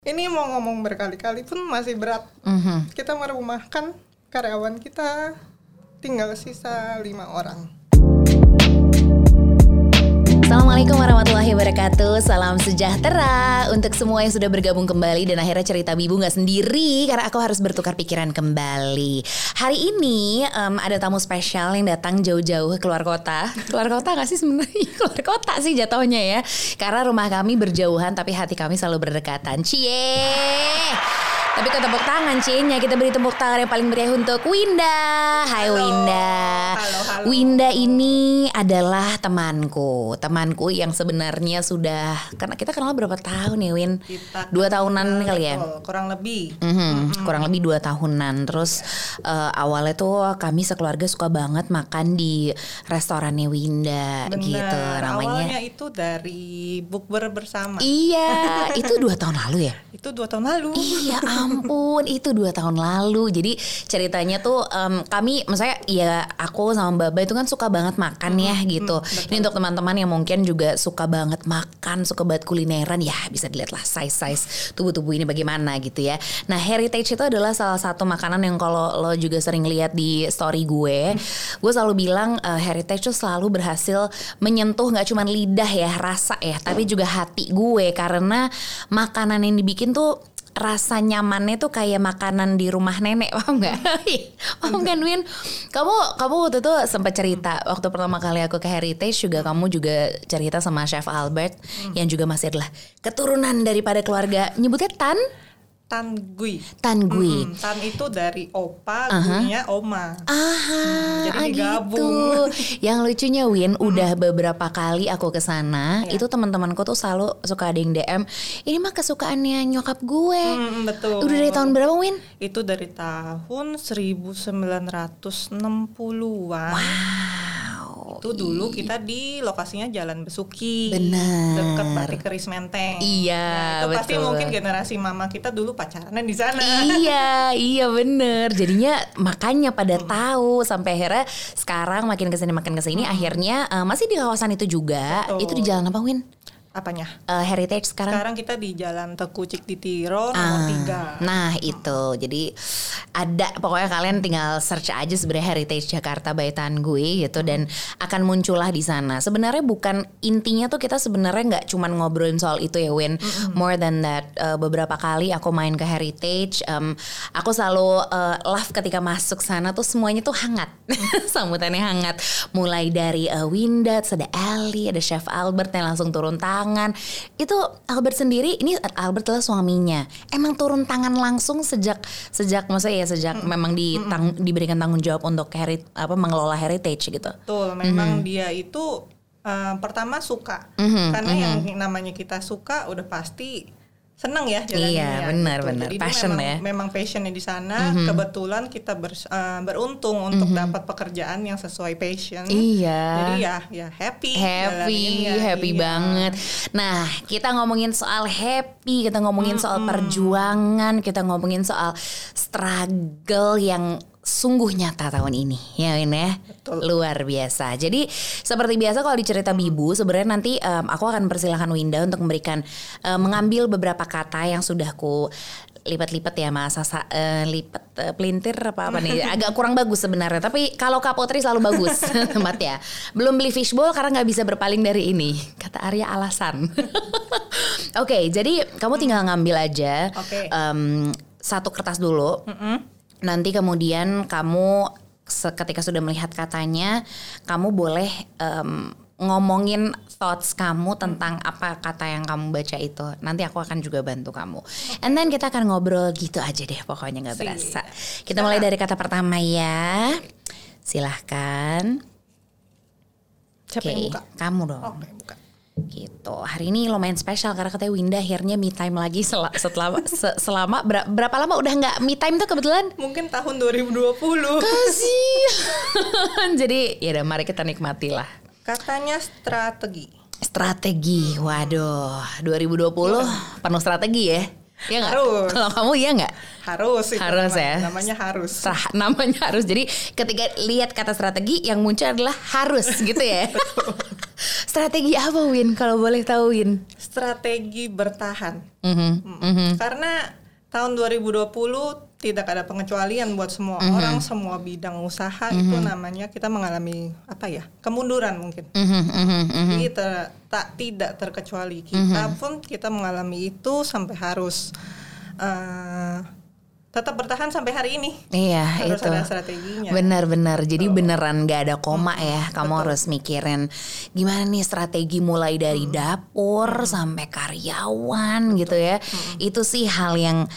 Ini mau ngomong berkali-kali pun masih berat. Mhm. Kita merumahkan karyawan kita tinggal sisa lima orang. Assalamualaikum warahmatullahi wabarakatuh. Salam sejahtera Untuk semua yang sudah bergabung kembali Dan akhirnya cerita Bibu gak sendiri Karena aku harus bertukar pikiran kembali. Hari ini em, ada tamu spesial yang datang jauh-jauh keluar kota. Keluar kota gak sih sebenarnya? Keluar kota sih jatuhnya ya. Karena rumah kami berjauhan Tapi hati kami selalu berdekatan. Cie tapi kok tepuk tangan Cie-nya Kita beri tepuk tangan yang paling meriah untuk Winda Hai Halo. Winda Halo, halo. Winda ini adalah temanku, temanku yang sebenarnya sudah karena kita kenal berapa tahun ya Win? Kita Dua tahunan kali ya. Kurang lebih. Mhm, kurang lebih dua tahunan. Terus eh, awalnya tuh kami sekeluarga suka banget makan di restorannya Winda Benar. gitu namanya. Awalnya itu dari bukber bersama. Iya, itu dua tahun lalu ya? itu dua tahun lalu. Iya ampun itu dua tahun lalu. Jadi ceritanya tuh em, kami misalnya ya aku sama Baba itu kan suka banget makan ya gitu. Ini untuk teman-teman yang mungkin juga suka banget makan suka banget kulineran ya bisa dilihat lah size size tubuh-tubuh ini bagaimana gitu ya. Nah heritage itu adalah salah satu makanan yang kalau lo juga sering lihat di story gue gue selalu bilang eh, heritage tuh selalu berhasil menyentuh nggak cuman lidah ya rasa ya tapi juga hati gue. Karena makanan yang dibikin tuh rasa nyamannya tuh kayak makanan di rumah nenek paham nggak? paham kan Win? Kamu kamu waktu itu sempat cerita waktu pertama kali aku ke Heritage juga kamu juga cerita sama Chef Albert yang juga masih adalah keturunan daripada keluarga nyebutnya Tan Tan Gui. Tan Gui. Mm, Tan itu dari opa, guinya oma. Aha, jadi ah digabung. gitu. Yang lucunya Win, udah beberapa kali aku ke sana, Iya. itu teman-temanku tuh selalu suka ada yang DM, ini mah kesukaannya nyokap gue. Mm, betul. Udah dari tahun berapa Win? Itu dari tahun 1960-an. Wow. Itu dulu kita di lokasinya Jalan Besuki. Benar. Dekat Batik Keris Menteng. Iya, Nah, itu pasti betul. mungkin generasi mama kita dulu pacaran di sana. iya, iya bener. Jadinya makanya pada tahu sampai akhirnya sekarang makin ke sini makin ke sini akhirnya eh, masih di kawasan itu juga. Betul. Itu di jalan apa Win? Apanya? Eh, Heritage sekarang. Sekarang kita di Jalan Teku Ciktitiro nomor Ah, 3. Nah itu jadi ada pokoknya kalian tinggal search aja sebenarnya Heritage Jakarta by Tan gue gitu dan akan muncullah di sana. Sebenarnya bukan intinya tuh kita sebenarnya nggak cuman ngobrolin soal itu ya Win. More than that Eh, beberapa kali aku main ke Heritage, em, aku selalu eh, love ketika masuk sana tuh semuanya tuh hangat, sambutannya hangat. Mulai dari eh, Winda, terus ada Ali, ada Chef Albert yang langsung turun tangan. Itu Albert sendiri, ini Albert adalah suaminya. Emang turun tangan langsung sejak sejak maksudnya ya sejak memang ditang, diberikan tanggung jawab untuk heri, apa mengelola heritage gitu. Betul, memang dia itu eh, pertama suka. Mhm, Karena yang namanya kita suka udah pasti seneng ya jalannya. Iya, ya, benar, gitu. benar. Passion memang, ya. Mhm. Memang passionnya di sana. Kebetulan kita bers- eh, beruntung untuk dapat pekerjaan yang sesuai passion. Iya. Jadi ya, ya happy. happy, happy iya. banget. Nah, kita ngomongin soal happy, kita ngomongin soal perjuangan, kita ngomongin soal struggle yang sungguh nyata tahun ini, ya Win ya. Betul. Luar biasa. Jadi seperti biasa kalau di cerita Bibu, sebenarnya nanti em, aku akan persilahkan Winda untuk memberikan em, mengambil beberapa kata yang sudah ku lipat-lipat ya Mas Sasa, eh, lipat eh, pelintir apa apa nih agak kurang bagus sebenarnya tapi kalau Kapotri selalu bagus tempat ya belum beli fishbowl karena nggak bisa berpaling dari ini kata Arya alasan oke jadi kamu tinggal ngambil aja Oke. em, satu kertas dulu Mm-mm. Nanti kemudian kamu ketika sudah melihat katanya kamu boleh em, ngomongin thoughts kamu tentang apa kata yang kamu baca itu. Nanti aku akan juga bantu kamu. And then kita akan ngobrol gitu aja deh pokoknya nggak berasa. Kita mulai dari kata pertama ya. Silahkan. Siapa yang buka? kamu dong. Oke, buka. Gitu hari ini lumayan spesial karena katanya Winda akhirnya me time lagi sel- setelah se- selama ber- berapa lama udah nggak me time tuh kebetulan Mungkin tahun 2020. Kasihan. Jadi ya udah mari kita nikmati lah. Katanya strategi. Strategi, waduh, 2020 penuh strategi ya. Iya nggak? Harus. Kalau kamu iya nggak? Harus itu Harus namanya. ya. Namanya harus. Sah- namanya harus. Jadi ketika lihat kata strategi yang muncul adalah harus gitu ya. Strategi apa Win kalau boleh tahu Win? Strategi bertahan. Mhm, Mm. Karena tahun 2020 tidak ada pengecualian buat semua orang, semua bidang usaha itu namanya kita mengalami apa ya kemunduran mungkin. mhm, mhm, mhm. Jadi ter- tak tidak terkecuali kita pun kita mengalami itu sampai harus eh, tetap bertahan sampai hari ini. Iya Harus itu. ada strateginya. Benar-benar. Jadi beneran gak ada koma ya. Kamu harus mikirin gimana nih strategi mulai dari dapur sampai karyawan gitu ya. Itu sih hal yang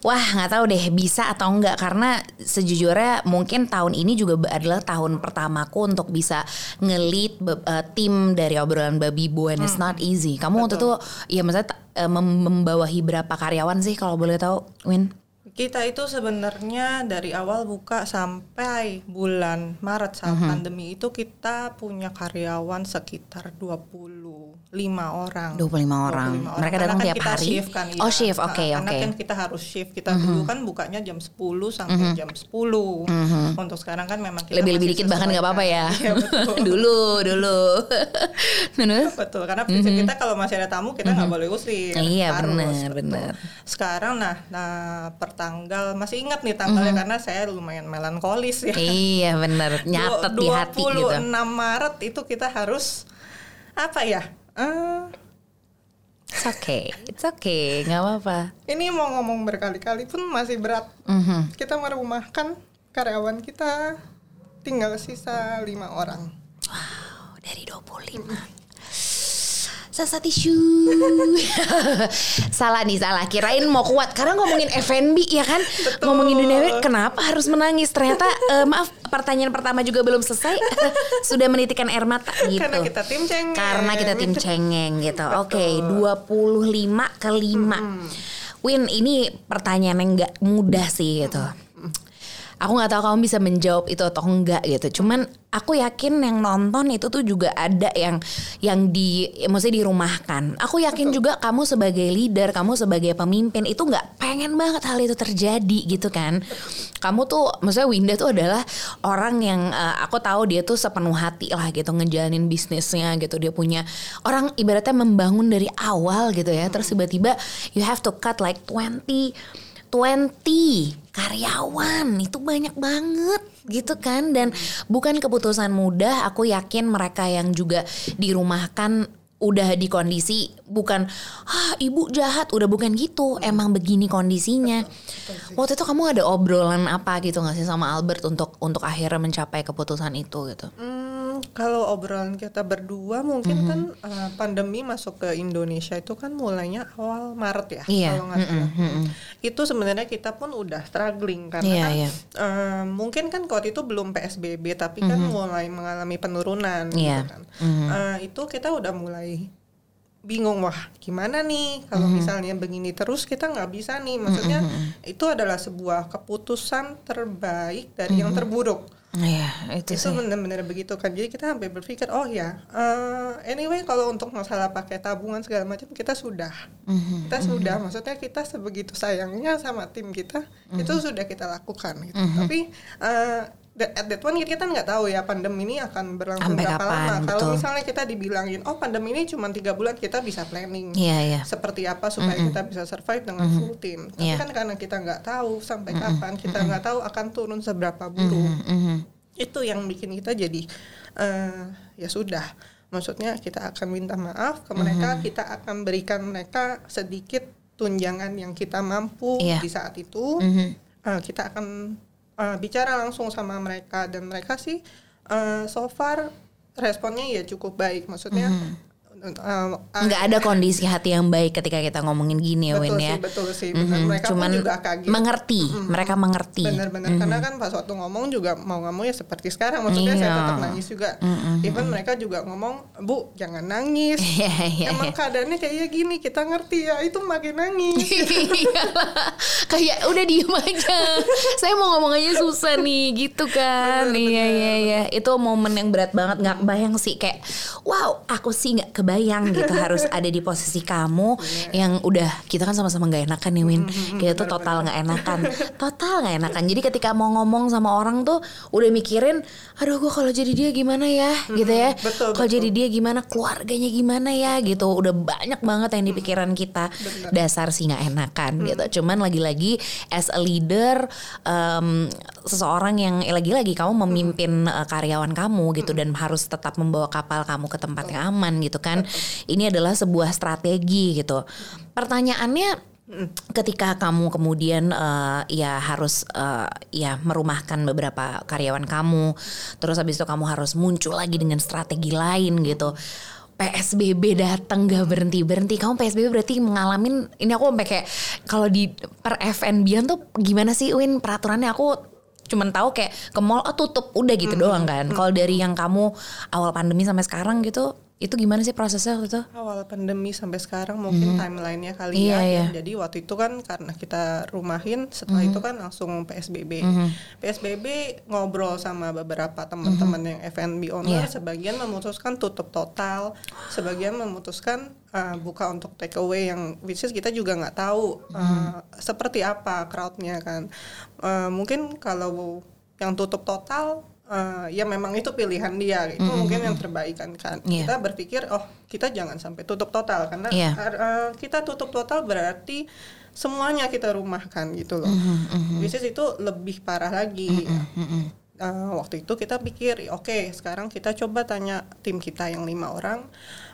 Wah nggak tahu deh bisa atau enggak karena sejujurnya mungkin tahun ini juga adalah tahun pertamaku untuk bisa ngelit eh, tim dari obrolan babi bu and it's not easy. Kamu waktu itu ya maksudnya mem- membawahi berapa karyawan sih kalau boleh tahu Win? Kita itu sebenarnya dari awal buka sampai bulan Maret saat Mhm. pandemi itu kita punya karyawan sekitar 25 orang. 25 orang. 25 Mereka Karena datang kan tiap kita hari? Shift kan, Oh, iya. shift, oke, Karena oke. Mhm. kan kita harus shift. Kita dulu kan bukanya jam 10 sampai jam 10. Untuk sekarang kan memang kita Lebih-lebih dikit bahkan nggak apa-apa ya. Iya, betul. dulu, dulu. Nunu? Betul, karena prinsip kita kalau masih ada tamu kita nggak boleh usir. Iya, benar, betul. benar. Sekarang nah, nah pertanggal masih ingat nih tanggalnya karena saya lumayan melankolis ya. iya bener, nyatet di hati 26 gitu. Maret itu kita harus apa ya? Eh, It's okay, it's okay, nggak apa-apa. ini mau ngomong berkali-kali pun masih berat. Mhm. Kita merumahkan karyawan kita tinggal sisa lima orang. Wow, dari 25. Sasa tisu. salah nih, salah. Kirain mau kuat karena ngomongin F&B ya kan? Ngomongin dunia F&B, kenapa harus menangis? Ternyata eh, maaf, pertanyaan pertama juga belum selesai. Sudah menitikan air mata gitu. Karena kita tim cengeng. Karena kita tim cengeng gitu. Oke, 25 ke 5. Win, ini pertanyaan yang nggak mudah sih gitu. Aku nggak tahu kamu bisa menjawab itu atau enggak gitu. Cuman aku yakin yang nonton itu tuh juga ada yang yang di maksudnya dirumahkan. Aku yakin juga kamu sebagai leader, kamu sebagai pemimpin itu nggak pengen banget hal itu terjadi gitu kan. Kamu tuh maksudnya Winda tuh adalah orang yang eh, aku tahu dia tuh sepenuh hati lah gitu ngejalanin bisnisnya gitu. Dia punya orang ibaratnya membangun dari awal gitu ya. Terus tiba-tiba you have to cut like 20 20 karyawan itu banyak banget gitu kan? Dan bukan keputusan mudah aku yakin mereka yang juga dirumahkan udah di kondisi bukan ah ibu jahat udah bukan gitu emang begini kondisinya. Waktu itu kamu ada obrolan apa gitu nggak sih sama Albert untuk untuk akhirnya mencapai keputusan itu gitu? Hmm, kalau obrolan kita berdua mungkin Mhm. kan uh, pandemi masuk ke Indonesia itu kan mulainya awal Maret ya Iya, kalau nggak salah. Itu sebenarnya kita pun udah struggling karena Iya, kan iya. uh, mungkin kan waktu itu belum PSBB tapi kan mulai mengalami penurunan. Iya. gitu kan. Uh, itu kita udah mulai bingung wah gimana nih kalau Mhm. misalnya begini terus kita nggak bisa nih maksudnya itu adalah sebuah keputusan terbaik dari yang terburuk Iya itu itu benar-benar begitu kan. Jadi kita sampai berpikir oh ya eh, anyway kalau untuk masalah pakai tabungan segala macam kita sudah. Mhm, kita sudah. Maksudnya kita sebegitu sayangnya sama tim kita Mhm. itu sudah kita lakukan gitu. Tapi eh, that- at that one kita nggak tahu ya pandemi ini akan berlangsung Sampai berapa kapan, lama kalau misalnya kita dibilangin oh pandemi ini cuma tiga bulan kita bisa planning Iya iya. seperti apa supaya kita bisa survive dengan full team. Tapi Iya. kan karena kita nggak tahu sampai kapan kita nggak tahu akan turun seberapa buruk. Mhm. itu yang bikin kita jadi eh, ya sudah. Maksudnya kita akan minta maaf ke mereka Mhm. kita akan berikan mereka sedikit tunjangan yang kita mampu Iya. di saat itu. Mhm. Eh, kita akan eh, bicara langsung sama mereka dan mereka sih eh, so far responnya ya cukup baik maksudnya Mhm. eh, eh, nggak ada kondisi hati yang baik ketika kita ngomongin gini ya betul Win sih ya. betul sih. Benar. Mhm, mereka cuman juga kaget. Mengerti mereka mengerti. Benar-benar karena kan pas waktu ngomong juga mau nggak mau ya seperti sekarang. Maksudnya saya Iya. tetap nangis juga. Even mereka juga ngomong bu jangan nangis. Iya, iya, emang keadaannya kayak gini kita ngerti ya itu makin nangis. Iyalah. kayak udah diem aja. Saya mau ngomong aja susah nih gitu kan. Iya iya iya. Itu momen yang berat banget. Nggak bayang sih kayak wow aku sih nggak kebayang gitu harus ada di posisi kamu yang udah kita kan sama-sama nggak enakan nih Win. Kita tuh total nggak enakan, total nggak enakan. Jadi ketika mau ngomong sama orang tuh udah mikirin, aduh gue kalau jadi dia gimana ya, gitu ya. Kalau jadi dia gimana, keluarganya gimana ya, gitu. Udah banyak banget yang di pikiran kita. Dasar sih nggak enakan, gitu. Cuman lagi-lagi as a leader, em, seseorang yang lagi-lagi kamu memimpin eh, karyawan kamu gitu dan harus tetap membawa kapal kamu ke tempat yang aman gitu kan. Ini adalah sebuah strategi gitu. Pertanyaannya ketika kamu kemudian eh, ya harus eh, ya merumahkan beberapa karyawan kamu terus habis itu kamu harus muncul lagi dengan strategi lain gitu. PSBB datang gak berhenti berhenti kamu PSBB berarti mengalamin ini aku sampai kayak kalau di per FNB-an tuh gimana sih Win? Peraturannya aku cuman tahu kayak ke mall oh tutup. Udah gitu doang kan. Kalau dari yang kamu awal pandemi sampai sekarang gitu itu gimana sih prosesnya waktu itu awal pandemi sampai sekarang mungkin timelinenya kali Iya, ya. iya. Jadi waktu itu kan karena kita rumahin, setelah itu kan langsung PSBB. PSBB ngobrol sama beberapa teman-teman yang F&B owner, Iya. sebagian memutuskan tutup total, sebagian memutuskan uh, buka untuk take away yang which is kita juga nggak tahu uh, seperti apa crowdnya kan. Uh, mungkin kalau yang tutup total uh, ya memang itu pilihan dia itu mungkin yang terbaik kan kan? Iya. kita berpikir oh kita jangan sampai tutup total karena Iya. uh, kita tutup total berarti semuanya kita rumahkan gitu loh. Bisnis itu lebih parah lagi. Uh, waktu itu kita pikir oke sekarang kita coba tanya tim kita yang lima orang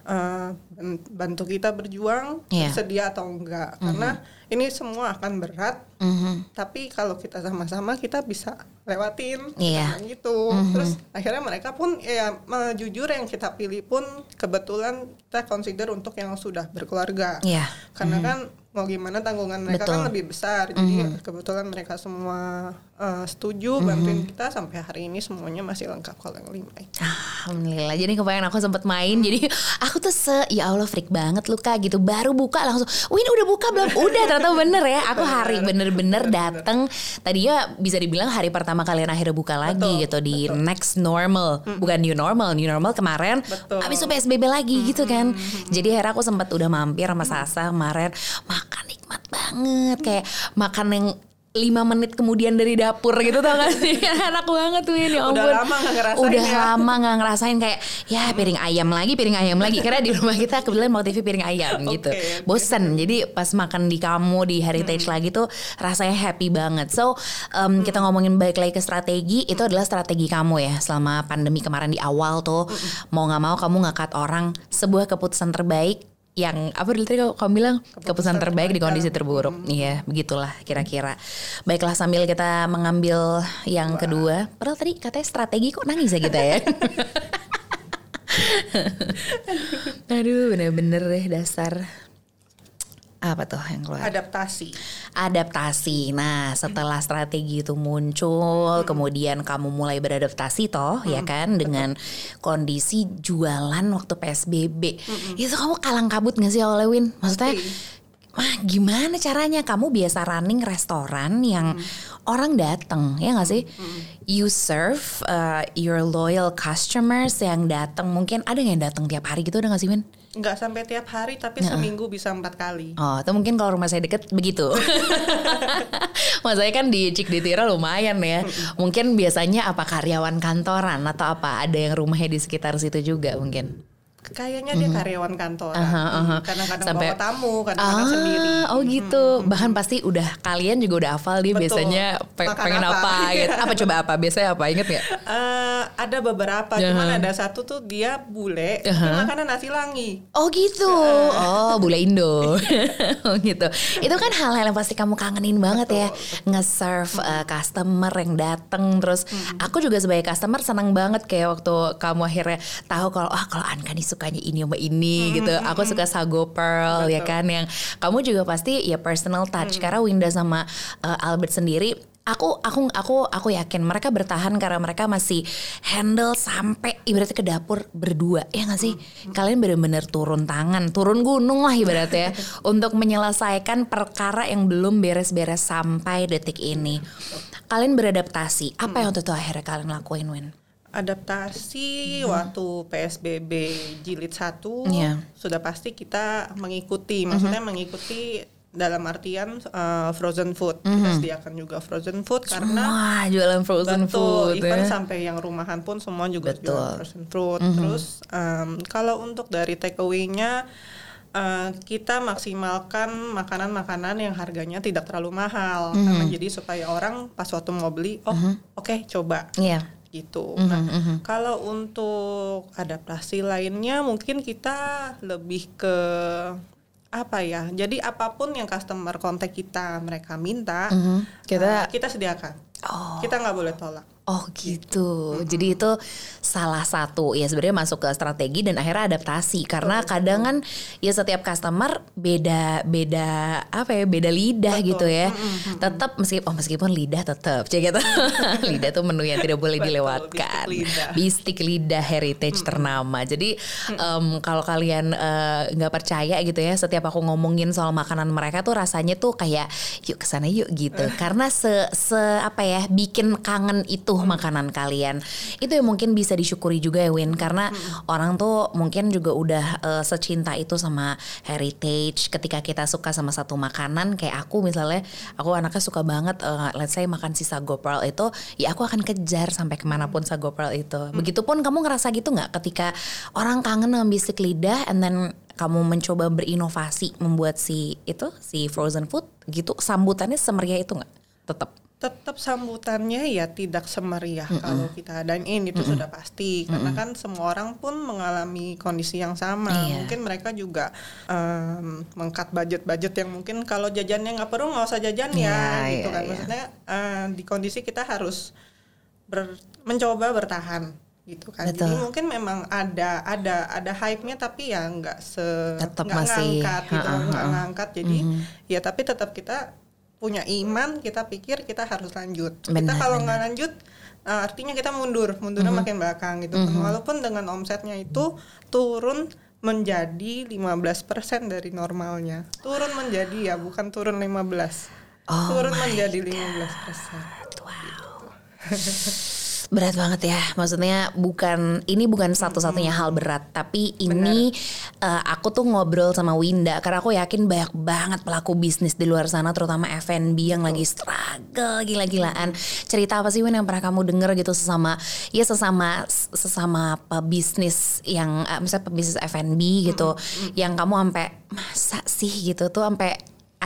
uh, ban- bantu kita berjuang Iya. sedia atau enggak. Karena ini semua akan berat. Mhm. tapi kalau kita sama-sama kita bisa lewatin Iya. Gitu terus akhirnya mereka pun ya jujur yang kita pilih pun kebetulan kita consider untuk yang sudah berkeluarga Iya. karena kan mau gimana tanggungan mereka kan Betul. lebih besar jadi kebetulan mereka semua uh, setuju bantuin kita sampai hari ini semuanya masih lengkap kalau yang lima itu. Alhamdulillah. Jadi kebayang aku sempet main. Jadi aku tuh se ya Allah freak banget lu Kak gitu. Baru buka langsung, "Win udah buka belum?" Udah ternyata bener ya. Aku hari bener-bener dateng Tadinya bisa dibilang hari pertama kalian akhirnya buka lagi Betul, gitu di next normal. Bukan new normal. New normal kemarin Betul. habis itu PSBB lagi gitu kan. Jadi akhirnya aku sempat udah mampir sama Sasa kemarin makan nikmat banget. Kayak makan yang lima menit kemudian dari dapur gitu tau gak sih? Enak banget tuh ini Udah lama nggak ngerasain udah ya. lama nggak ngerasain kayak ya piring ayam lagi piring ayam lagi. Karena di rumah kita kebetulan mau TV piring ayam gitu. Oke. bosen. Jadi pas makan di kamu di heritage lagi tuh rasanya happy banget. So um, kita ngomongin balik lagi ke strategi itu adalah strategi kamu ya selama pandemi kemarin di awal tuh. Mau nggak mau kamu ngangkat orang sebuah keputusan terbaik yang apa dulu tadi kamu, bilang? Keputusan, terbaik di kondisi terburuk. Iya begitulah kira-kira. Baiklah sambil kita mengambil yang kedua. Padahal tadi katanya strategi kok nangis ya kita ya? Aduh bener-bener deh dasar apa tuh yang keluar Adaptasi. adaptasi. Nah, setelah strategi itu muncul, kemudian kamu mulai beradaptasi toh, ya kan dengan kondisi jualan waktu PSBB. Itu kamu kalang kabut gak sih awalnya Win? Maksudnya Wah gimana caranya kamu biasa running restoran yang orang datang ya nggak sih? You serve uh, your loyal customers yang datang mungkin ada yang datang tiap hari gitu ada nggak sih Win? Nggak sampai tiap hari tapi seminggu bisa empat kali. Oh, itu mungkin kalau rumah saya deket begitu. Maksudnya kan di Cik Ditira lumayan ya. Mungkin biasanya apa karyawan kantoran atau apa? Ada yang rumahnya di sekitar situ juga mungkin. Kayaknya dia karyawan kantoran. Aha, aha. Kadang-kadang Sampai- bawa tamu, kadang-kadang sendiri. oh gitu. Bahkan pasti udah kalian juga udah hafal dia Betul. biasanya pe- Makan pengen apa, apa. gitu. Apa coba apa? Biasanya apa? Ingat nggak? Eh, ada beberapa, cuman ada satu tuh dia bule, tapi makannya nasi langi. Oh gitu. Oh, bule Indo. oh gitu. Itu kan hal-hal yang pasti kamu kangenin banget ya. Nge-serve uh, customer yang dateng terus aku juga sebagai customer senang banget kayak waktu kamu akhirnya tahu kalau ah kalau Ankani sukanya ini sama ini gitu. Aku suka sago pearl ya kan yang kamu juga pasti ya personal touch. Karena Winda sama uh, Albert sendiri aku aku aku aku yakin mereka bertahan karena mereka masih handle sampai ibaratnya ke dapur berdua. Ya nggak sih? Kalian benar-benar turun tangan turun gunung lah ibaratnya untuk menyelesaikan perkara yang belum beres-beres sampai detik ini. Kalian beradaptasi. Apa yang waktu itu akhirnya kalian lakuin Win adaptasi waktu PSBB jilid satu Iya. sudah pasti kita mengikuti maksudnya mengikuti dalam artian uh, frozen food kita sediakan juga frozen food karena jualan frozen Betul, food even ya. sampai yang rumahan pun semua juga Betul. Mhm. jual frozen fruit. Terus em, kalau untuk dari take away-nya eh, kita maksimalkan makanan-makanan yang harganya tidak terlalu mahal Mhm. karena jadi supaya orang pas waktu mau beli, oh oke coba Iya. Gitu. Mhm, Nah, kalau untuk adaptasi lainnya mungkin kita lebih ke apa ya? Jadi apa pun yang customer kontak kita mereka minta, Mhm. Kita- eh, kita sediakan. Oh. Kita nggak boleh tolak. Oh gitu. Jadi itu salah satu ya sebenarnya masuk ke strategi dan akhirnya adaptasi karena kadang kan ya setiap customer beda beda apa ya beda lidah gitu ya. Tetap meskipun oh meskipun lidah tetap cek gitu. lidah tuh menu yang tidak boleh Betul, dilewatkan. bistik lidah. Bistik lidah heritage ternama. Jadi em, kalau kalian eh, nggak percaya gitu ya setiap aku ngomongin soal makanan mereka tuh rasanya tuh kayak yuk ke sana yuk gitu. Karena se se apa ya bikin kangen itu makanan kalian. Itu yang mungkin bisa disyukuri juga ya Win karena orang tuh mungkin juga udah eh, secinta itu sama heritage. Ketika kita suka sama satu makanan kayak aku misalnya aku anaknya suka banget eh, let's say makan sisa gopral itu ya aku akan kejar sampai ke mana pun sagopral itu. Begitupun kamu ngerasa gitu nggak ketika orang kangen sama bistik lidah and then kamu mencoba berinovasi membuat si itu si frozen food gitu sambutannya semeriah itu nggak? Tetap. Tetap sambutannya ya tidak semeriah kalau kita dine in itu sudah pasti karena kan semua orang pun mengalami kondisi yang sama. Iya. mungkin mereka juga em, mengkat budget-budget yang mungkin kalau jajannya nggak perlu nggak usah jajan ya Iya, gitu iya, kan. iya. maksudnya eh, di kondisi kita harus ber- mencoba bertahan gitu kan. Betul. jadi mungkin memang ada ada ada hype-nya tapi ya nggak se nggak ngangkat gitu nggak ngangkat. Jadi ya tapi tetap kita punya iman kita pikir kita harus lanjut. Kita Benar, kalau nggak lanjut uh, artinya kita mundur. Mundurnya makin belakang gitu. Kan. walaupun dengan omsetnya itu turun menjadi 15% dari normalnya. Turun menjadi ya bukan turun 15 Oh turun menjadi 15% Wow. Berat banget ya, maksudnya bukan ini bukan satu-satunya hal berat, tapi ini eh, aku tuh ngobrol sama Winda karena aku yakin banyak banget pelaku bisnis di luar sana, terutama F&B yang lagi struggle gila-gilaan. Cerita apa sih Win yang pernah kamu denger gitu sesama ya sesama sesama pebisnis yang eh, misalnya pebisnis F&B gitu, yang kamu sampai masa sih? gitu tuh sampai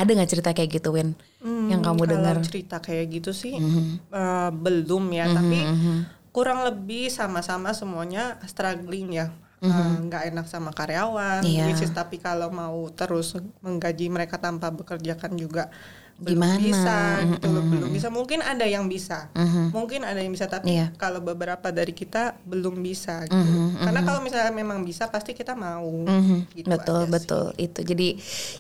ada nggak cerita kayak gitu Win? Yang kamu dengar? cerita kayak gitu sih uh, belum ya tapi kurang lebih sama-sama semuanya struggling ya. Uh, nggak enak sama karyawan Iya. which is tapi kalau mau terus menggaji mereka tanpa bekerja kan juga belum Gimana? bisa gitu loh, belum bisa. Mungkin ada yang bisa. Mungkin ada yang bisa tapi Iya. kalau beberapa dari kita belum bisa gitu. Karena kalau misalnya memang bisa pasti kita mau gitu betul aja sih. betul itu. Jadi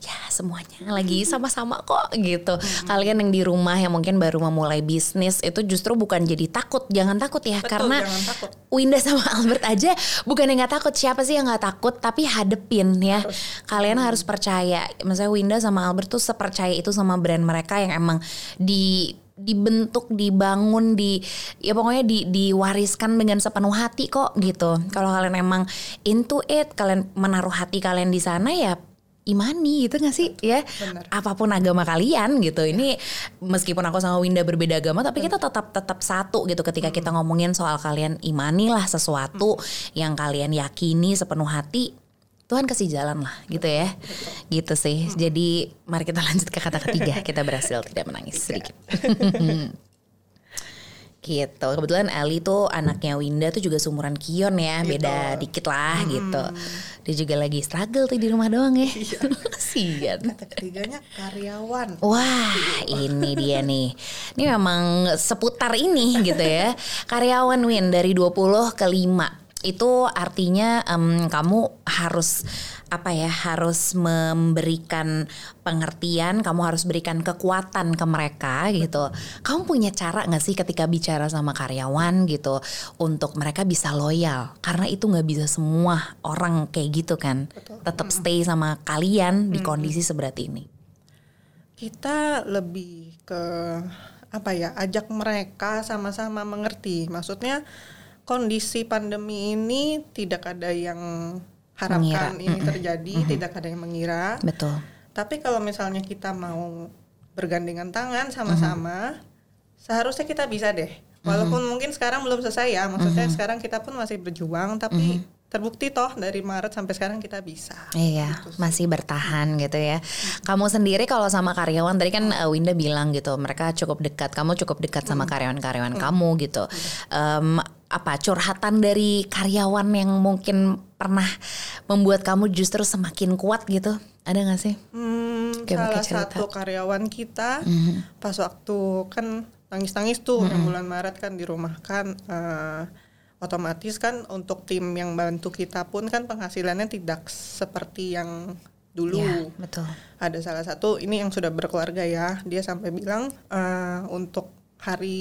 ya semuanya lagi sama-sama kok gitu. Kalian yang di rumah yang mungkin baru memulai bisnis itu justru bukan jadi takut. Jangan takut ya Betul, karena jangan takut. Winda sama Albert aja bukan yang nggak takut. Siapa sih yang nggak takut? Tapi hadepin ya. Kalian harus percaya. Misalnya Winda sama Albert tuh sepercaya itu sama brand mereka yang emang di dibentuk, dibangun, di ya pokoknya di diwariskan dengan sepenuh hati kok gitu. Kalau kalian emang into it, kalian menaruh hati kalian di sana ya imani gitu gak sih ya Bener. apa pun agama kalian gitu ini meskipun aku sama Winda berbeda agama tapi kita tetap tetap satu gitu ketika kita ngomongin soal kalian imanilah sesuatu yang kalian yakini sepenuh hati Tuhan kasih jalan lah gitu ya. Gitu sih. Jadi mari kita lanjut ke kata ketiga. Kita berhasil tidak menangis sedikit. Gitu. Kebetulan Ali tuh anaknya Winda tuh juga seumuran Kion ya. Beda dikit lah gitu. Dia juga lagi struggle tuh di rumah doang ya. Kasian kata ketiganya karyawan. Wah, ini dia nih. Ini memang seputar ini gitu ya. Karyawan Win dari 20 ke 5. Itu artinya em, kamu harus apa ya? Harus memberikan pengertian, kamu harus berikan kekuatan ke mereka gitu. Kamu punya cara nggak sih ketika bicara sama karyawan gitu untuk mereka bisa loyal? Karena itu nggak bisa semua orang kayak gitu kan. Tetap stay sama kalian di kondisi seberat ini. kita lebih ke apa ya ajak mereka sama-sama mengerti maksudnya kondisi pandemi ini tidak ada yang harapkan Mengira. ini terjadi, tidak ada yang mengira. Betul. Tapi kalau misalnya kita mau bergandengan tangan sama-sama, seharusnya kita bisa deh. Walaupun mungkin sekarang belum selesai ya, maksudnya sekarang kita pun masih berjuang, tapi terbukti toh dari Maret sampai sekarang kita bisa. Iya, masih bertahan gitu ya. Kamu sendiri kalau sama karyawan tadi kan uh, Winda bilang gitu, mereka cukup dekat, kamu cukup dekat sama karyawan-karyawan kamu gitu. Em, apa curhatan dari karyawan yang mungkin pernah membuat kamu justru semakin kuat gitu? Ada gak sih? Hmm, Oke, salah satu karyawan kita pas waktu kan nangis-nangis tuh yang bulan Maret kan di rumah kan eh, otomatis kan untuk tim yang bantu kita pun kan penghasilannya tidak seperti yang dulu. Iya, betul. Ada salah satu ini yang sudah berkeluarga ya, dia sampai bilang eh, untuk hari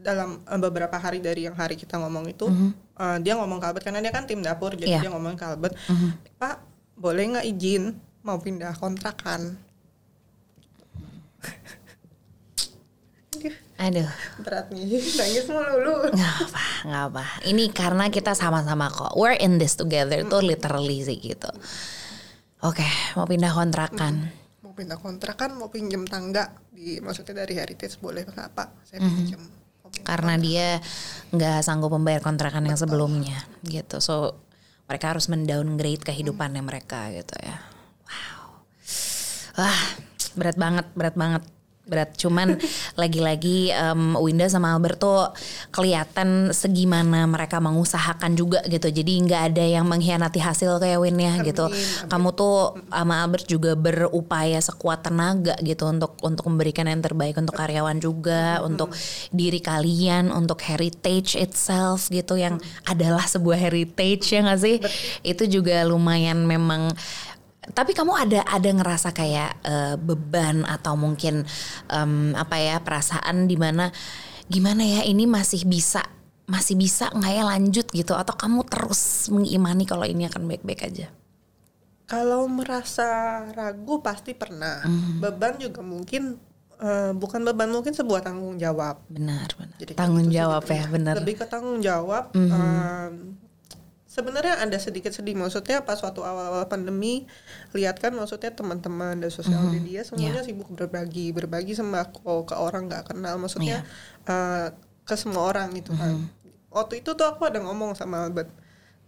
dalam eh, beberapa hari dari yang hari kita ngomong itu eh, dia ngomong ke Albert karena dia kan tim dapur jadi Iya. dia ngomong ke Albert, Pak boleh nggak izin mau pindah kontrakan? Aduh, Berat nih, nangis mulu lu. nggak apa, nggak apa. Ini karena kita sama-sama kok. We're in this together tuh literally sih gitu. Oke, mau pindah kontrakan. Mau pindah kontrakan, mau pinjem tangga di maksudnya dari Heritage boleh nggak Pak? Saya Mm-hmm. pinjem. Mau pinjem. karena dia nggak sanggup membayar kontrakan yang sebelumnya gitu so mereka harus mendowngrade kehidupannya mereka gitu ya wow wah berat banget berat banget berat. Cuman lagi-lagi em, Winda sama Albert tuh kelihatan segimana mereka mengusahakan juga gitu. Jadi nggak ada yang mengkhianati hasil kayak Win ya gitu. kamu tuh sama Albert juga berupaya sekuat tenaga gitu untuk untuk memberikan yang terbaik untuk karyawan juga untuk diri kalian untuk heritage itself gitu yang adalah sebuah heritage ya nggak sih? Itu juga lumayan memang tapi kamu ada ada ngerasa kayak eh, beban atau mungkin em, apa ya perasaan di mana gimana ya ini masih bisa masih bisa nggak ya lanjut gitu atau kamu terus mengimani kalau ini akan baik-baik aja Kalau merasa ragu pasti pernah. Mhm. Beban juga mungkin eh, bukan beban mungkin sebuah tanggung jawab. benar benar Jadi kayak tanggung gitu jawab ya benar Lebih ke tanggung jawab. Mhm. em, Sebenarnya ada sedikit sedih maksudnya pas waktu awal-awal pandemi lihat kan maksudnya teman-teman dari sosial Mhm. media semuanya sibuk berbagi berbagi sembako ke orang nggak kenal maksudnya eh, ke semua orang gitu kan. Mhm. Waktu itu tuh aku ada ngomong sama Albert,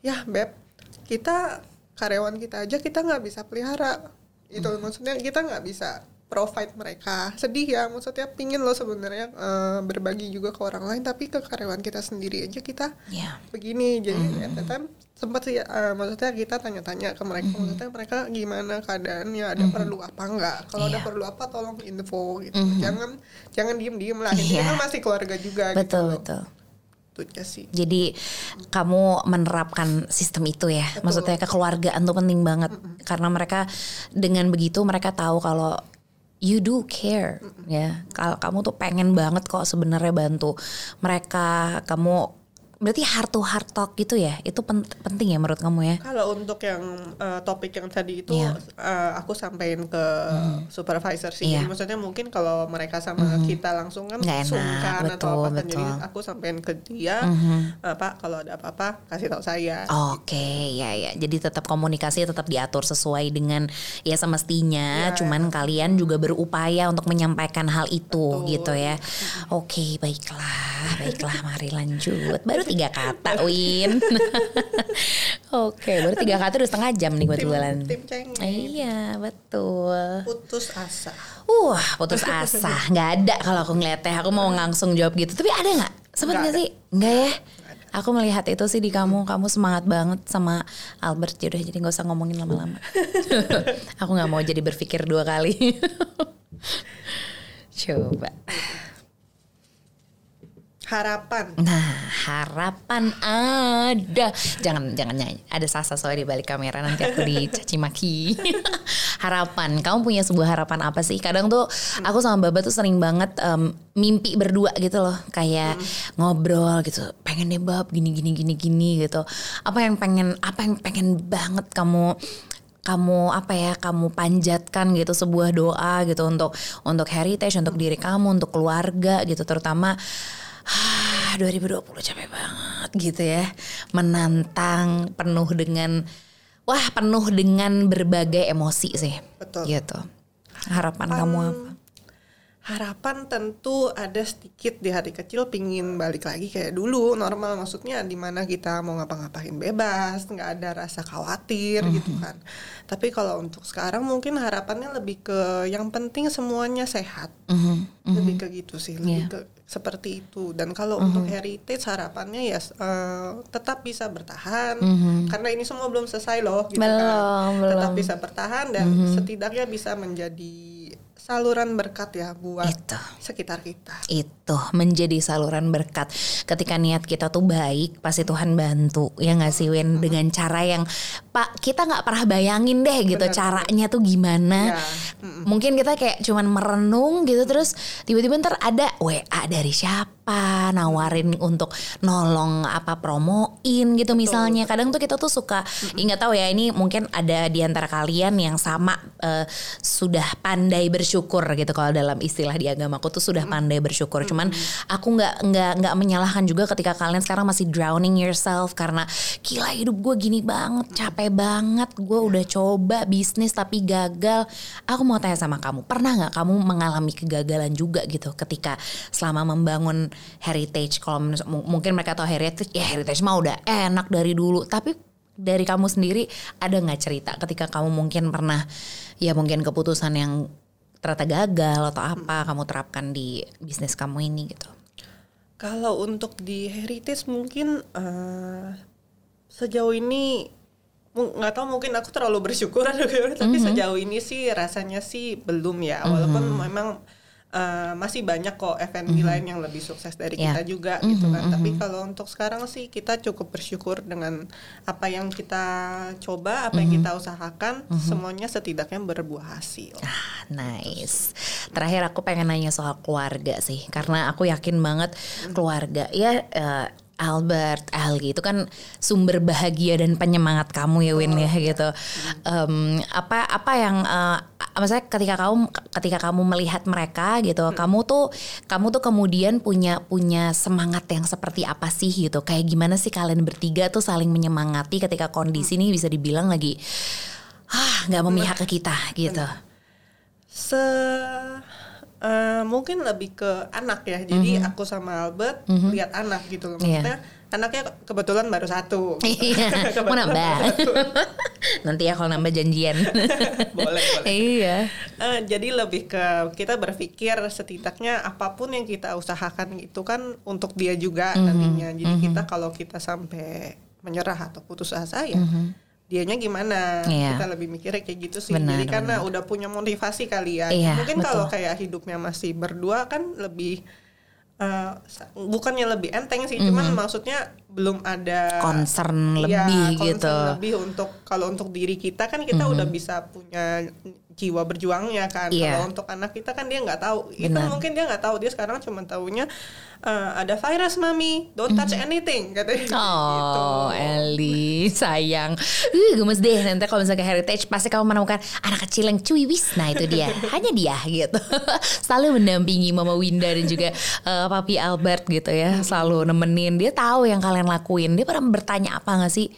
ya beb kita karyawan kita aja kita nggak bisa pelihara itu Mhm. maksudnya kita nggak bisa provide mereka. Sedih ya maksudnya pingin loh sebenarnya eh, berbagi juga ke orang lain tapi ke karyawan kita sendiri aja kita ya begini. Jadi at the time sempat sih eh, maksudnya kita tanya-tanya ke mereka maksudnya mereka gimana keadaannya ada perlu apa enggak? Kalau ada Iya. perlu apa tolong info gitu. Jangan jangan diem-diem lah. Ini Iya. kan masih keluarga juga gitu betul loh. betul. Itu sih. Jadi kamu menerapkan sistem itu ya, maksudnya kekeluargaan tuh penting banget. Karena mereka dengan begitu mereka tahu kalau you do care ya. Kalau kamu tuh pengen banget kok sebenarnya bantu mereka, kamu berarti heart to heart talk gitu ya, itu pen- penting ya menurut kamu ya? Kalau untuk yang eh, topik yang tadi itu Iya. eh, aku sampaikan ke supervisor sih. Iya. Jadi maksudnya mungkin kalau mereka sama kita langsung kan Nggak enak, sungkan atau betul, apa kan. Jadi betul. aku sampaikan ke dia, eh, Pak kalau ada apa-apa kasih tahu saya. Oke, ya ya. Jadi tetap komunikasi tetap diatur sesuai dengan ya semestinya. Ya. Cuman kalian juga berupaya untuk menyampaikan hal itu Betul. gitu ya. Oke, baiklah, baiklah. Mari lanjut. Baru tiga kata, Win. Oke, baru tiga kata udah setengah jam nih buat Tim- bulan. tim cengeng. Iya, betul. Putus asa. Wah, putus asa. Nggak ada kalau aku ngeliatnya. Aku mau langsung jawab gitu. Tapi ada nggak? Sempet Nggak nggak sih? Nggak ya? Aku melihat itu sih di kamu. Kamu semangat banget sama Albert. Yaudah, jadi nggak usah ngomongin lama-lama. aku nggak mau jadi berpikir dua kali. Coba. Harapan. Nah, harapan ada. Jangan jangan nyanyi. Ada Sasa soalnya di balik kamera nanti aku dicaci maki. harapan. Kamu punya sebuah harapan apa sih? Kadang tuh aku sama Baba tuh sering banget em, mimpi berdua gitu loh, kayak ngobrol gitu. Pengen deh Bab gini gini gini gini gitu. Apa yang pengen apa yang pengen banget kamu kamu apa ya kamu panjatkan gitu sebuah doa gitu untuk untuk heritage untuk diri kamu untuk keluarga gitu terutama ah 2020 capek banget gitu ya. Menantang penuh dengan wah penuh dengan berbagai emosi sih. Betul. gitu. Harapan kamu apa? harapan tentu ada sedikit di hati kecil pingin balik lagi kayak dulu normal. Maksudnya di mana kita mau ngapa-ngapain bebas nggak ada rasa khawatir gitu kan. Tapi kalau untuk sekarang mungkin harapannya lebih ke yang penting semuanya sehat. Lebih ke gitu sih lebih ke seperti itu. Dan kalau untuk heritage harapannya ya eh, tetap bisa bertahan. Karena ini semua belum selesai loh gitu Belum, kan. Belum. tetap bisa bertahan dan setidaknya bisa menjadi saluran berkat ya buat Itu. sekitar kita. itu menjadi saluran berkat. Ketika niat kita tuh baik pasti Tuhan bantu ya nggak sih Win? Dengan cara yang Pak kita nggak pernah bayangin deh gitu. Caranya tuh gimana? Ya, mungkin kita kayak cuman merenung gitu terus tiba-tiba ntar ada WA dari siapa nawarin untuk nolong apa promoin gitu misalnya. Kadang tuh kita tuh suka nggak tahu ya ini mungkin ada di antara kalian yang sama eh, sudah pandai bersyukur gitu kalau dalam istilah di agamaku tuh sudah pandai bersyukur. Cuman aku nggak nggak nggak menyalahkan juga ketika kalian sekarang masih drowning yourself karena gila hidup gue gini banget capek banget gue udah coba bisnis tapi gagal. Aku mau tanya sama kamu pernah nggak kamu mengalami kegagalan juga gitu ketika selama membangun heritage? Kalau mungkin mereka tahu heritage ya heritage mah udah enak dari dulu. Tapi dari kamu sendiri ada nggak cerita ketika kamu mungkin pernah ya mungkin keputusan yang ternyata gagal atau apa kamu terapkan di bisnis kamu ini gitu? Kalau untuk di heritage mungkin eh, sejauh ini nggak tahu mungkin aku terlalu bersyukur atau gimana, tapi sejauh ini sih rasanya sih belum ya. Walaupun memang eh, masih banyak kok F&B lain yang lebih sukses dari Ya. kita juga gitu kan. Tapi kalau untuk sekarang sih kita cukup bersyukur dengan apa yang kita coba, apa yang kita usahakan, semuanya setidaknya berbuah hasil. Ah, nice. Terakhir aku pengen nanya soal keluarga sih, karena aku yakin banget keluarga ya eh, Albert, Ali itu kan sumber bahagia dan penyemangat kamu ya Win ya gitu. Em, apa apa yang eh, maksudnya ketika kamu ketika kamu melihat mereka gitu, kamu tuh kamu tuh kemudian punya punya semangat yang seperti apa sih gitu? Kayak gimana sih kalian bertiga tuh saling menyemangati ketika kondisi ini bisa dibilang lagi ah nggak memihak ke kita gitu. se eh, mungkin lebih ke anak ya jadi aku sama Albert lihat anak gitu loh Iya. maksudnya anaknya kebetulan baru satu Iya, mau nambah. Nanti ya kalau nambah janjian. boleh boleh iya. Eh, jadi lebih ke kita berpikir setidaknya apa pun yang kita usahakan itu kan untuk dia juga Mhm. nantinya jadi kita kalau kita sampai menyerah atau putus asa ya dianya gimana. Iya. kita lebih mikirnya kayak gitu sih Benar, jadi karena udah punya motivasi kali ya Iya, mungkin kalau betul. kayak hidupnya masih berdua kan lebih sa- bukannya lebih enteng sih cuman maksudnya belum ada Concern Iya, lebih concern gitu. Lebih untuk kalau untuk diri kita kan kita udah bisa punya jiwa berjuangnya kan. Iya. Kalau untuk anak kita kan dia nggak tahu. Itu Benar. mungkin dia nggak tahu. Dia sekarang cuma tahunya eh, ada virus mami, don't touch anything katanya. gitu. Oh, Eli, sayang. Uh, gemes deh nanti kalau misalnya ke heritage pasti kamu menemukan anak kecil yang cuy wis. Nah itu dia, hanya dia gitu. Selalu mendampingi Mama Winda dan juga eh, Papi Albert gitu ya. Selalu nemenin. Dia tahu yang kalian lakuin. Dia pernah bertanya apa gak sih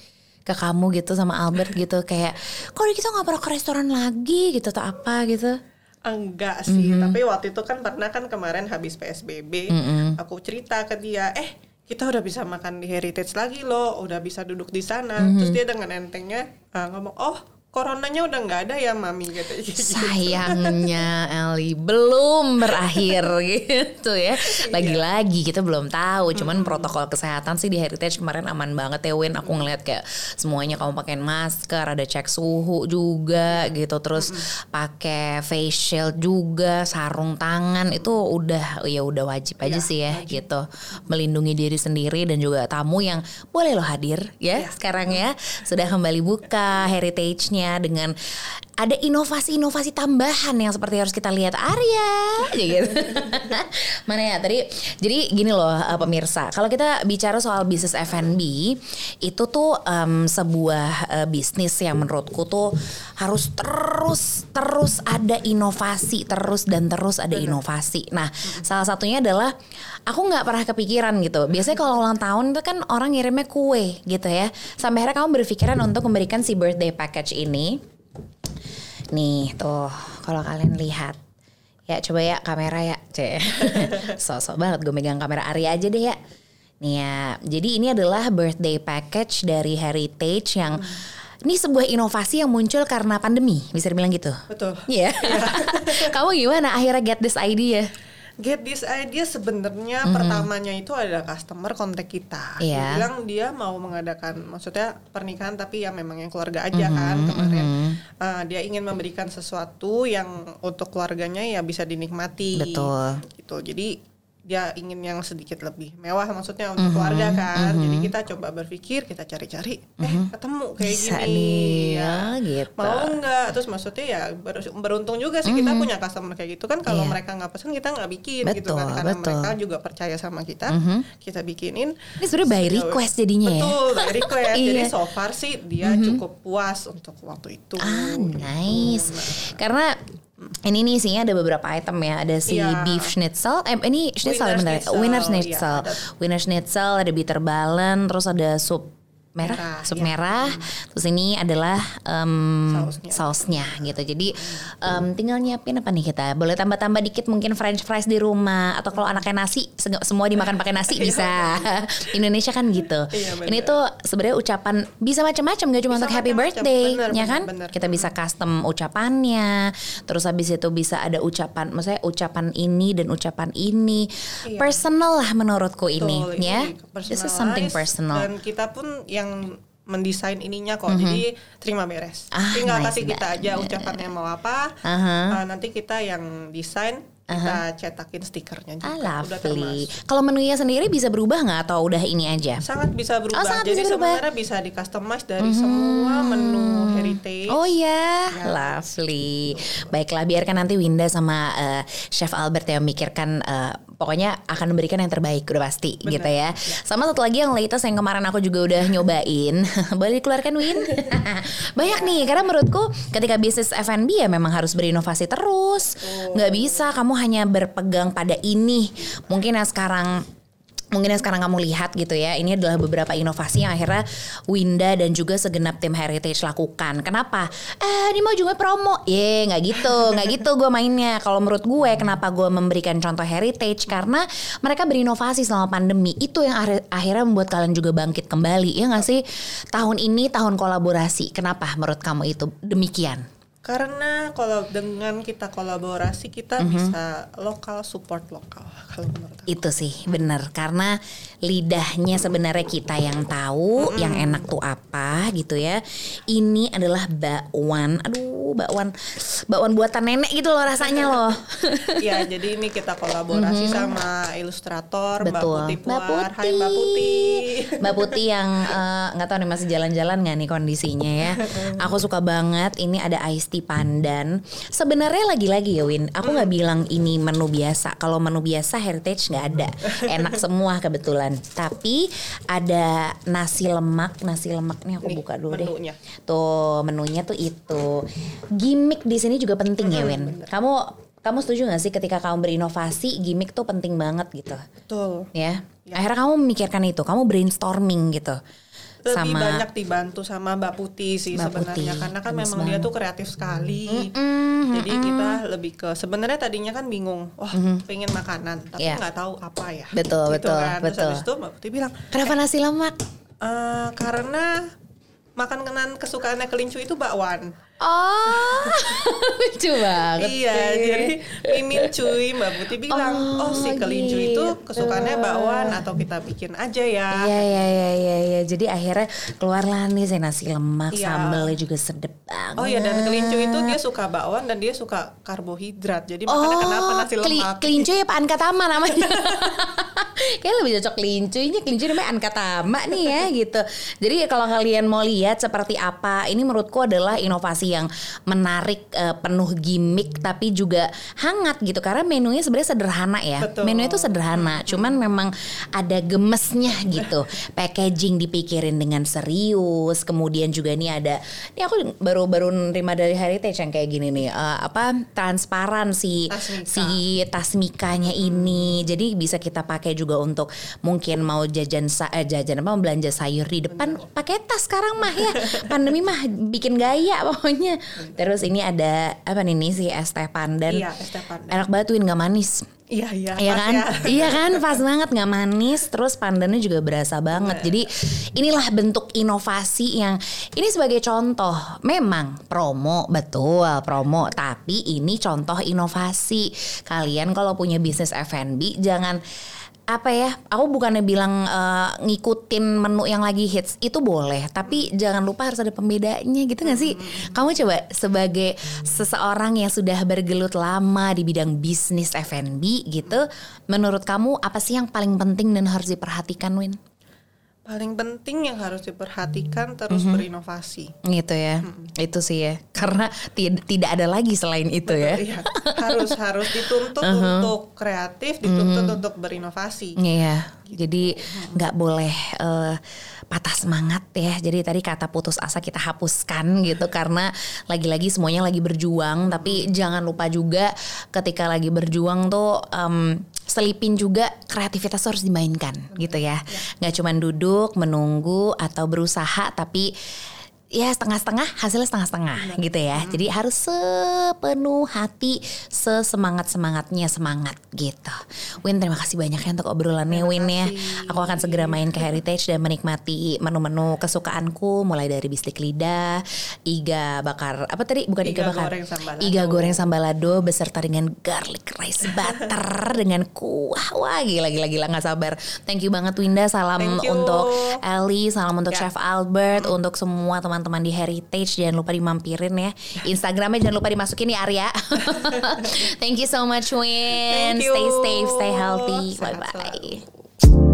ke kamu gitu sama Albert gitu kayak kok kita nggak pernah ke restoran lagi gitu atau apa gitu Enggak sih, Mhm. tapi waktu itu kan pernah kan kemarin habis PSBB, aku cerita ke dia, eh kita udah bisa makan di Heritage lagi loh, udah bisa duduk di sana. Mhm. Terus dia dengan entengnya eh, ngomong, oh coronanya udah nggak ada ya mami? Katanya gitu. sayangnya Eli belum berakhir gitu ya. Lagi-lagi kita belum tahu. Cuman protokol kesehatan sih di Heritage kemarin aman banget ya Win. Aku ngeliat kayak semuanya kamu pakai masker ada cek suhu juga gitu. Terus pakai face shield juga sarung tangan. Itu udah ya udah wajib aja Ya, sih ya gitu. Melindungi diri sendiri dan juga tamu yang boleh lo hadir ya sekarang ya. Sudah kembali buka heritage-nya dengan ada inovasi-inovasi tambahan yang seperti harus kita lihat Arya gitu. Mana ya tadi jadi gini loh uh, pemirsa, kalau kita bicara soal bisnis F&B itu tuh um, sebuah uh, bisnis yang menurutku tuh harus terus terus ada inovasi terus dan terus ada inovasi. Nah, salah satunya adalah aku nggak pernah kepikiran gitu. Biasanya kalau ulang tahun itu kan orang ngirimnya kue gitu ya. Sampai akhirnya kamu berpikiran untuk memberikan si birthday package ini Nih tuh kalau kalian lihat. Ya coba ya kamera ya Cek. Sosok banget gue megang kamera Arya aja deh ya. Nih ya Jadi ini adalah birthday package dari Heritage yang hmm. Ini sebuah inovasi yang muncul karena pandemi Bisa dibilang gitu? Betul. Iya. Yeah. Kamu gimana? Akhirnya get this idea? Get this idea sebenarnya mm -hmm. pertamanya itu adalah customer kontak kita. Yeah. Dia bilang dia mau mengadakan maksudnya pernikahan tapi ya memang yang keluarga aja mm -hmm. kan kemarin. Mm -hmm. uh, dia ingin memberikan sesuatu yang untuk keluarganya ya bisa dinikmati. Betul. Gitu. Jadi dia ingin yang sedikit lebih mewah maksudnya untuk mm-hmm, keluarga kan mm-hmm. jadi kita coba berpikir kita cari-cari eh ketemu kayak Bisa gini nih, ya gitu. mau nggak terus maksudnya ya beruntung juga sih mm-hmm. kita punya customer kayak gitu kan kalau yeah. mereka nggak pesan kita nggak bikin betul, gitu kan karena betul. mereka juga percaya sama kita mm-hmm. kita bikinin ini sebenarnya by request jadinya betul, ya betul by request jadi iya. so far sih dia mm-hmm. cukup puas untuk waktu itu ah nice hmm. karena ini nih isinya ada beberapa item ya. Ada si yeah. beef schnitzel. Eh ini schnitzel ya benar. Winner schnitzel. Yeah, iya, Winner schnitzel, ada bitter balen, terus ada sup merah, merah sup ya. merah. Hmm. Terus ini adalah um, sausnya. sausnya gitu. Jadi um, tinggal nyiapin apa nih kita? Boleh tambah-tambah dikit mungkin French fries di rumah atau kalau anaknya nasi semua dimakan pakai nasi bisa. Indonesia kan gitu. Iya, ini tuh sebenarnya ucapan bisa macam-macam gak cuma bisa untuk happy birthday, bener, ya kan? Bener, kita bisa custom ucapannya. Terus habis itu bisa ada ucapan, maksudnya ucapan ini dan ucapan ini. Iya. Personal lah menurutku Betul, ini, ini ya. This is something personal. Dan kita pun yang yang mendesain ininya kok. Mm -hmm. Jadi terima beres. Ah, Tinggal nice kasih kita aja ucapannya mau apa. Uh -huh. uh, nanti kita yang desain kita uh-huh. cetakin stikernya juga. Ah, lovely. Kalau menunya sendiri bisa berubah nggak atau udah ini aja? Sangat bisa berubah. Oh, sangat Jadi bisa berubah. sebenarnya bisa di customize dari hmm. semua menu heritage. Oh iya, ya. lovely. Baiklah, biarkan nanti Winda sama uh, Chef Albert yang memikirkan uh, pokoknya akan memberikan yang terbaik udah pasti Bener. gitu ya. Sama satu lagi yang latest yang kemarin aku juga udah nyobain. Boleh dikeluarkan Win? Banyak nih karena menurutku ketika bisnis F&B ya memang harus berinovasi terus. Nggak oh. bisa kamu hanya berpegang pada ini. Mungkin yang sekarang mungkin yang sekarang kamu lihat gitu ya ini adalah beberapa inovasi yang akhirnya Winda dan juga segenap tim Heritage lakukan. Kenapa? Eh ini mau juga promo. Ye nggak gitu nggak gitu gue mainnya. Kalau menurut gue kenapa gue memberikan contoh Heritage? Karena mereka berinovasi selama pandemi. Itu yang akhirnya membuat kalian juga bangkit kembali. Ya nggak sih? Tahun ini tahun kolaborasi. Kenapa menurut kamu itu? Demikian karena kalau dengan kita kolaborasi kita mm -hmm. bisa lokal support lokal kalau menurut aku. Itu sih benar karena lidahnya sebenarnya kita yang tahu mm -hmm. yang enak tuh apa gitu ya. Ini adalah bakwan. Aduh, bakwan bakwan buatan nenek gitu loh rasanya loh. ya, jadi ini kita kolaborasi mm -hmm. sama ilustrator Betul. Mbak Putih Puar. Mbak Putih. Hai Mbak Putih. Mbak Putih yang eh, nggak uh, tahu nih masih jalan-jalan nggak nih kondisinya ya. Aku suka banget ini ada ice pasti pandan. Sebenarnya lagi-lagi ya Win, aku nggak hmm. bilang ini menu biasa. Kalau menu biasa heritage nggak ada, enak semua kebetulan. Tapi ada nasi lemak, nasi lemak nih aku nih, buka dulu menunya. deh. Tuh menunya tuh itu. Gimmick di sini juga penting ya, hmm, ya Win. Bener. Kamu kamu setuju gak sih ketika kamu berinovasi gimmick tuh penting banget gitu? Betul. Ya. ya. Akhirnya kamu memikirkan itu, kamu brainstorming gitu lebih sama banyak dibantu sama Mbak Putih sih Mbak sebenarnya Putih. karena kan memang dia tuh kreatif sekali. Mm -mm, Jadi mm -mm. kita lebih ke sebenarnya tadinya kan bingung, wah mm -hmm. pengen makanan tapi iya. nggak yeah. tahu apa ya. Betul gitu betul kan. Terus betul. itu Mbak Putih bilang, kenapa eh, nasi lemak? Uh, karena makan kenan kesukaannya kelincu itu bakwan. Oh, lucu banget iya, sih. jadi Mimin cuy Mbak Putih bilang, oh, Oh, si kelincu gitu. itu kesukaannya bakwan atau kita bikin aja ya. Iya iya iya iya iya. Jadi akhirnya keluarlah nih saya nasi lemak, Iya. sambalnya juga sedep banget. Oh iya dan kelincu itu dia suka bakwan dan dia suka karbohidrat. Jadi makanya kenapa nasi lemak? kelincu ya Pak Ankatama namanya. Kayak lebih cocok kelincu ini kelincu namanya Ankatama nih ya gitu. Jadi kalau kalian mau lihat seperti apa, ini menurutku adalah inovasi yang menarik, eh, penuh gimmick tapi juga hangat gitu. Karena menunya sebenarnya sederhana ya. Betul. Menunya itu sederhana, cuman memang ada gemesnya gitu. Packaging dipikirin dengan serius, kemudian juga nih ada, ini aku baru baru nerima dari Heritage yang kayak gini nih, eh, apa transparan si Tas Mika. si tas mikanya ini. Jadi bisa kita pakai juga untuk mungkin mau jajan sa eh, jajan apa belanja sayur di depan pakai tas sekarang mah ya. Pandemi mah bikin gaya pokoknya. Terus ini ada apa nih nih si es teh pandan. Iya, es teh pandan. Enak banget tuh nggak manis. Iya iya. Iya kan? ya. Iya kan? Pas banget nggak manis, terus pandannya juga berasa banget. Jadi inilah bentuk inovasi yang ini sebagai contoh. Memang promo betul promo, tapi ini contoh inovasi. Kalian kalau punya bisnis F&B jangan apa ya? Aku bukannya bilang eh, ngikutin menu yang lagi hits itu boleh, tapi jangan lupa harus ada pembedanya gitu gak sih? Kamu coba sebagai seseorang yang sudah bergelut lama di bidang bisnis F&B gitu, menurut kamu apa sih yang paling penting dan harus diperhatikan, Win? Paling penting yang harus diperhatikan terus berinovasi. Gitu ya, itu sih ya, karena tid- tidak ada lagi selain itu ya. Iya, harus harus dituntut untuk kreatif, dituntut untuk berinovasi. Iya, jadi nggak boleh eh, patah semangat ya. Jadi tadi kata putus asa kita hapuskan gitu karena lagi-lagi semuanya lagi berjuang. Tapi jangan lupa juga ketika lagi berjuang tuh em, selipin juga kreativitas harus dimainkan gitu ya. Nggak cuman duduk menunggu atau berusaha tapi ya setengah-setengah hasilnya setengah-setengah gitu ya. Jadi harus sepenuh hati sesemangat semangatnya semangat gitu. Win terima kasih banyak ya untuk obrolannya Win ya. aku akan segera main ke Heritage dan menikmati menu-menu kesukaanku mulai dari bistik lidah iga bakar apa tadi? Bukan iga, Iga bakar. goreng sambalado. iga goreng sambalado beserta dengan garlic rice butter dengan kuah. Wah gila gila gila. Nggak sabar. Thank you banget Winda. Salam untuk Ellie salam untuk Ya. Chef Albert untuk semua teman-teman di Heritage jangan lupa dimampirin ya. Instagramnya jangan lupa dimasukin ya Arya. Thank you so much Win. Stay safe stay healthy. Bye bye.